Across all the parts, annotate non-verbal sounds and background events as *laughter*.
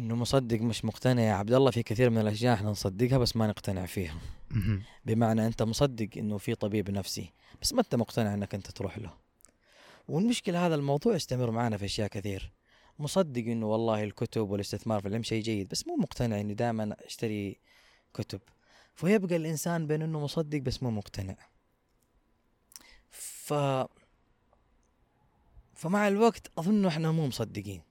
إنه مصدق مش مقتنع. يا عبد الله في كثير من الأشياء إحنا نصدقها بس ما نقتنع فيها. بمعنى أنت مصدق إنه في طبيب نفسي بس ما أنت مقتنع إنك أنت تروح له. والمشكلة هذا الموضوع يستمر معنا في أشياء كثير. مصدق إنه والله الكتب والاستثمار في العلم شيء جيد بس مو مقتنع إني دائما أشتري كتب. فيبقى الإنسان بين إنه مصدق بس مو مقتنع. ف فمع الوقت أظن إحنا مو مصدقين.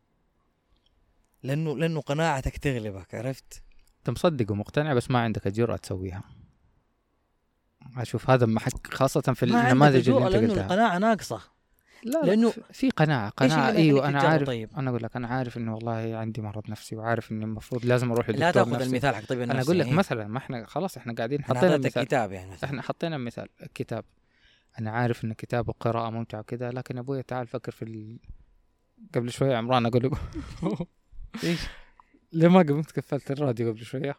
لأنه لأنه قناعتك تغلبك عرفت؟ أنت مصدق ومقتنع بس ما عندك الجرأة تسويها. أشوف هذا محك خاصة في النماذج اللي أنت لأنه قلتها. القناعة ناقصة. لا لا لأنه- في- قناعة اللي أيوه أنا عارف طيب. أنا أقول لك أنا عارف إنه والله عندي مرض نفسي وعارف إني المفروض لازم أروح لدكتور لا تأخذ نفسي. المثال حق طبيب أنا أقول لك إيه. مثلا ما إحنا خلاص إحنا قاعدين حطينا مثال. كتاب يعني مثلا. إحنا حطينا مثال كتاب. أنا عارف إن كتاب القراءة ممتع وكذا لكن أبوي تعال فكر في ال... قبل شوية عمران أقول له. *laughs* إيش؟ ليه ما قمت؟ قفلت الراديو قبل شوية.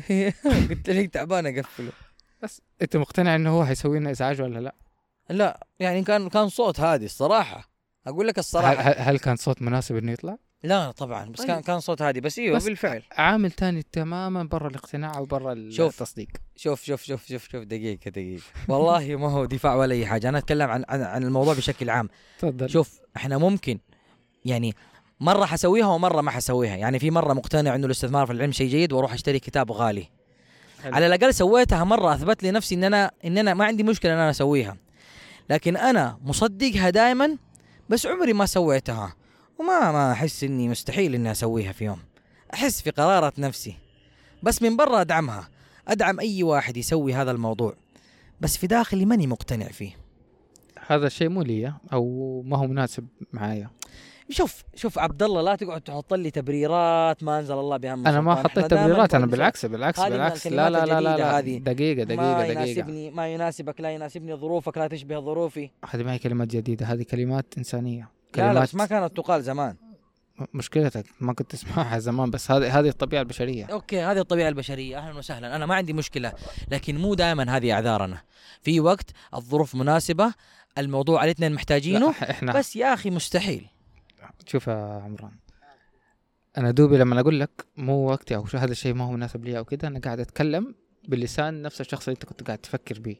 *laughs* قلت لك تعبان أقفله. بس أنت مقتنع إنه هو حيسوي لنا إزعاج ولا لا؟ لا يعني كان كان صوت هادي الصراحة. أقول لك هل, الصراحة. هل هل كان صوت مناسب إنه يطلع؟ لا طبعا بس كان طيب. كان صوت هادي. بس إيوه بس بالفعل. عامل تاني تماما برا الاقتناع وبرا شوف. التصديق. شوف شوف شوف شوف شوف دقيقة دقيقة. والله ما هو دفاع ولا أي حاجة. أنا أتكلم عن عن, عن الموضوع بشكل عام. تفضل. شوف إحنا ممكن يعني مرة حسويها ومرة ما حسويها. يعني في مرة مقتنع إنه الاستثمار في العلم شيء جيد وأروح أشتري كتاب غالي. حلو. على الأقل سويتها مرة أثبت لي نفسي إن أنا إن أنا ما عندي مشكلة إن أنا أسويها. لكن أنا مصدقها دائما بس عمري ما سويتها. وما ما أحس إني مستحيل إني أسويها في يوم. أحس في قرارة نفسي. بس من برا أدعمها. أدعم أي واحد يسوي هذا الموضوع. بس في داخلي ماني مقتنع فيه. هذا الشيء مو لي أو ما هو مناسب معايا. شوف شوف عبد الله لا تقعد تحط لي تبريرات ما أنزل الله بها أنا ما حطيت تبريرات أنا بالعكس بالعكس بالعكس. لا لا لا لا, لا. هذه. دقيقة ما دقيقة دقيقة. يناسبني ما يناسبك لا يناسبني ظروفك لا تشبه ظروفي. هذه ما هي كلمات جديدة هذه كلمات إنسانية. لا لا كلمات بس ما كانت تقال زمان. مشكلتك ما كنت تسمعها زمان بس هذه هذه الطبيعة البشرية. أوكي هذه الطبيعة البشرية. أهلا وسهلا. أنا ما عندي مشكلة لكن مو دائما هذه أعذارنا. في وقت الظروف مناسبة الموضوع الاثنين محتاجينه لا، إحنا بس يا أخي مستحيل. شوف يا عمران أنا دوبي لما أقول لك مو وقتي أو هذا الشيء ما هو مناسب لي أو كذا أنا قاعد أتكلم بلسان نفس الشخص اللي أنت كنت قاعد تفكر به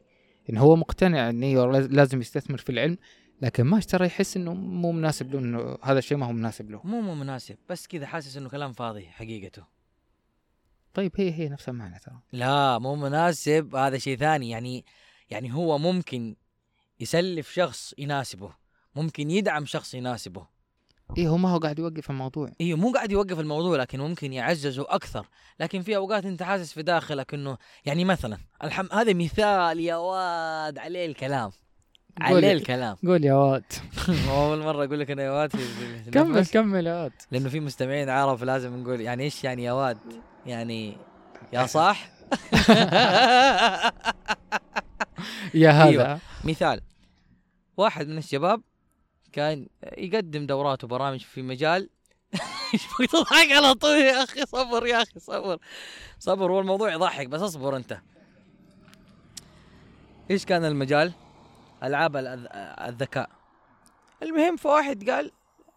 ان هو مقتنع ان لاز- لازم يستثمر في العلم لكن ما اشترى يحس إنه مو مناسب له إنه هذا الشيء ما هو مناسب له. مو مو مناسب بس كذا حاسس إنه كلام فاضي حقيقته. طيب هي هي نفس المعنى ترى. لا مو مناسب هذا شيء ثاني. يعني يعني هو ممكن يسلف شخص يناسبه ممكن يدعم شخص يناسبه. إيه هو ما هو قاعد يوقف الموضوع. أيوه مو قاعد يوقف الموضوع لكن ممكن يعززه أكثر. لكن في أوقات أنت حاسس في داخلك إنه يعني مثلا الحم هذا مثال يا واد عليه الكلام. عليه الكلام. قول يا واد. *laughs* أول مرة أقول لك أنا يا واد كمل. كمل يا واد. لأنه في مستمعين عرب لازم نقول يعني إيش يعني يا واد؟ يعني يا صح *laughs* يا هذا. أيوة. مثال. واحد من الشباب كان يقدم دورات وبرامج في مجال *laughs* إيش تضحك على طول. يا أخي صبر يا أخي صبر. صبر هو الموضوع يضحك بس اصبر أنت. إيش كان المجال؟ ألعاب الذكاء. المهم فواحد قال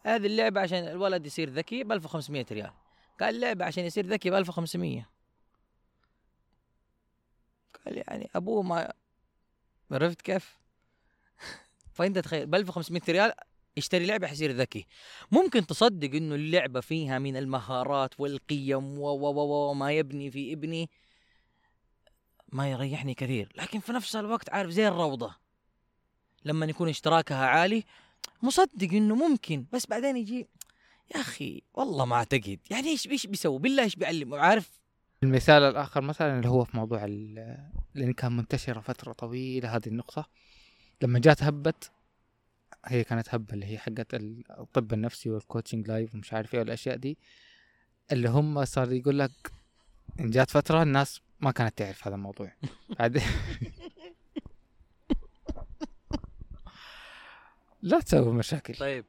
هذه اللعبة عشان الولد يصير ذكي ب 1500 ريال. قال اللعبة عشان يصير ذكي ب 1500 قال يعني أبوه ما عرفت كيف؟ فانت تخيل ب 1500 ريال يشتري لعبة حيصير ذكي. ممكن تصدق إنه اللعبة فيها من المهارات والقيم و و و وما يبني في ابني ما يريحني كثير. لكن في نفس الوقت عارف زي الروضة. لما يكون اشتراكها عالي مصدق إنه ممكن. بس بعدين يجي يا أخي والله ما أعتقد. يعني إيش إيش بيسوي بالله إيش بيعلم عارف؟ المثال الآخر مثلا اللي هو في موضوع لأن كان منتشرة فترة طويلة هذه النقطة. لما جات هبت هي كانت هبة اللي هي حقت ال- الطب النفسي وال coaching life ومش عارف إيه والأشياء دي اللي هم صار يقول لك إن جات فترة الناس ما كانت تعرف هذا الموضوع. *laughs* لا تسوي مشاكل. طيب.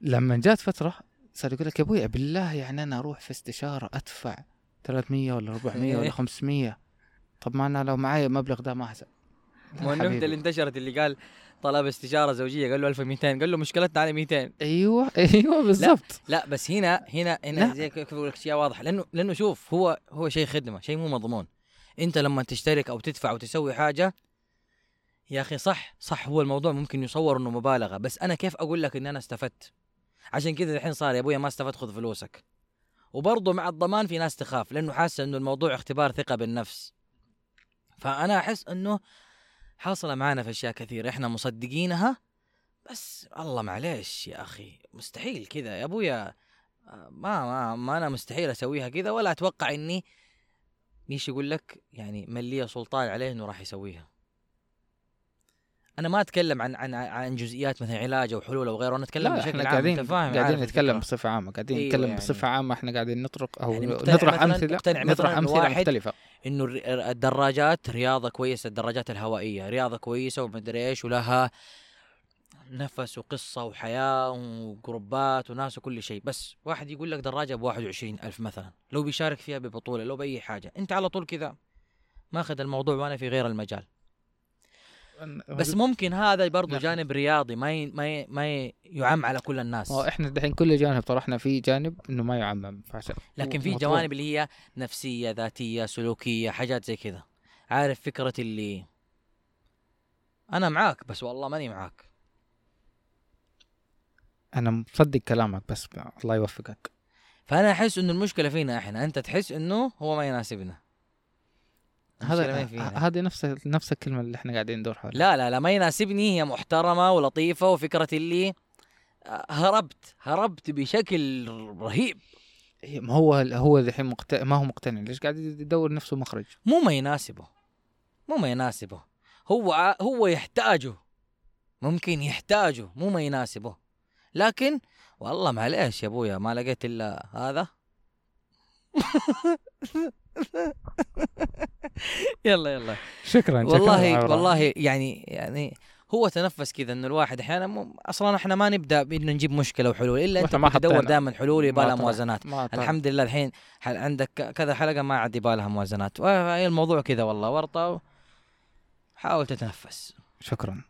لما جات فترة صار يقول لك يا أبوي بالله يعني أنا أروح في استشارة أدفع 300 ولا 400 ولا *laughs* 500 طب ما أنا لو معايا المبلغ ده ما احسب مو النكته اللي انتشرت اللي قال طلب استشارة زوجية قال له 1200 قال له مشكلتنا على 200 أيوه *laughs* أيوه بالضبط. لا بس هنا هنا هنا لا. زي كيف أقول لك اشياء واضحه لأنه لأنه شوف هو هو شيء خدمة شيء مو مضمون. أنت لما تشترك أو تدفع وتسوي حاجة يا أخي صح صح هو الموضوع ممكن يصور إنه مبالغة. بس أنا كيف أقول لك اني أنا استفدت؟ عشان كذا الحين صار يا أبويا ما استفدت خذ فلوسك. وبرضه مع الضمان في ناس تخاف لأنه حاسه إنه الموضوع اختبار ثقة بالنفس. فأنا أحس إنه حاصله معنا في أشياء كثيرة إحنا مصدقينها. بس الله معليش يا أخي مستحيل كذا يا أبويا. آه، ما ما ما أنا مستحيل أسويها كذا ولا أتوقع إني إيش يقول لك؟ يعني من لي سلطان عليه إنه راح يسويها. أنا ما أتكلم عن عن عن جزئيات مثلا علاج أو حلول أو غيره أنا أتكلم لا بشكل عام قاعدين أنت فاهم؟ قاعدين نتكلم. بصفة عامة قاعدين أيوة نتكلم يعني. بصفه عامة إحنا قاعدين نطرق أو يعني نطرح أمثلة نطرح أمثلة واحد مختلفة. إنه الدراجات رياضة كويسة الدراجات الهوائية رياضة كويسة ومدري إيش ولها نفس وقصة وحياة وجروبات وناس وكل شيء. بس واحد يقول لك دراجة ب 21 ألف مثلا لو بيشارك فيها ببطولة لو بأي حاجة أنت على طول كذا. ماخذ الموضوع وأنا في غير المجال. بس ممكن هذا برضو نعم. جانب رياضي ما ي... ما ي... ما ي... يعم على كل الناس. هو إحنا دحين كل جانب طرحنا فيه جانب إنه ما يعمم فعشان لكن في. جوانب اللي هي نفسية ذاتية سلوكية حاجات زي كذا. عارف فكرة اللي أنا معاك بس والله ماني معاك. أنا مصدق كلامك بس الله يوفقك. فأنا أحس إنه المشكلة فينا إحنا. أنت تحس إنه هو ما يناسبنا. هذا؟ هذه نفس نفس الكلمة اللي إحنا قاعدين ندور حولها. لا لا لا ما يناسبني هي محترمة ولطيفة وفكرة اللي آه، هربت هربت بشكل رهيب. ما هو هو الحين مقت... ما هو مقتنع. ليش قاعد يدور نفسه مخرج؟ مو ما يناسبه. مو ما يناسبه. هو هو يحتاجه. ممكن يحتاجه. مو ما يناسبه. لكن والله معليش يا أبويا ما لقيت إلا هذا. *laughs* *laughs* يلا يلا شكرا والله والله يعني يعني هو تنفس كذا إنه الواحد أحيانا مو أصلا إحنا ما نبدأ بإنه نجيب مشكلة وحلول إلا أنت تدور. دائما حلول يبغى لها. موازنات. الحمد لله الحين عندك كذا حلقة ما عاد يبغى لها موازنات الموضوع كذا والله ورطة حاول تتنفس شكرا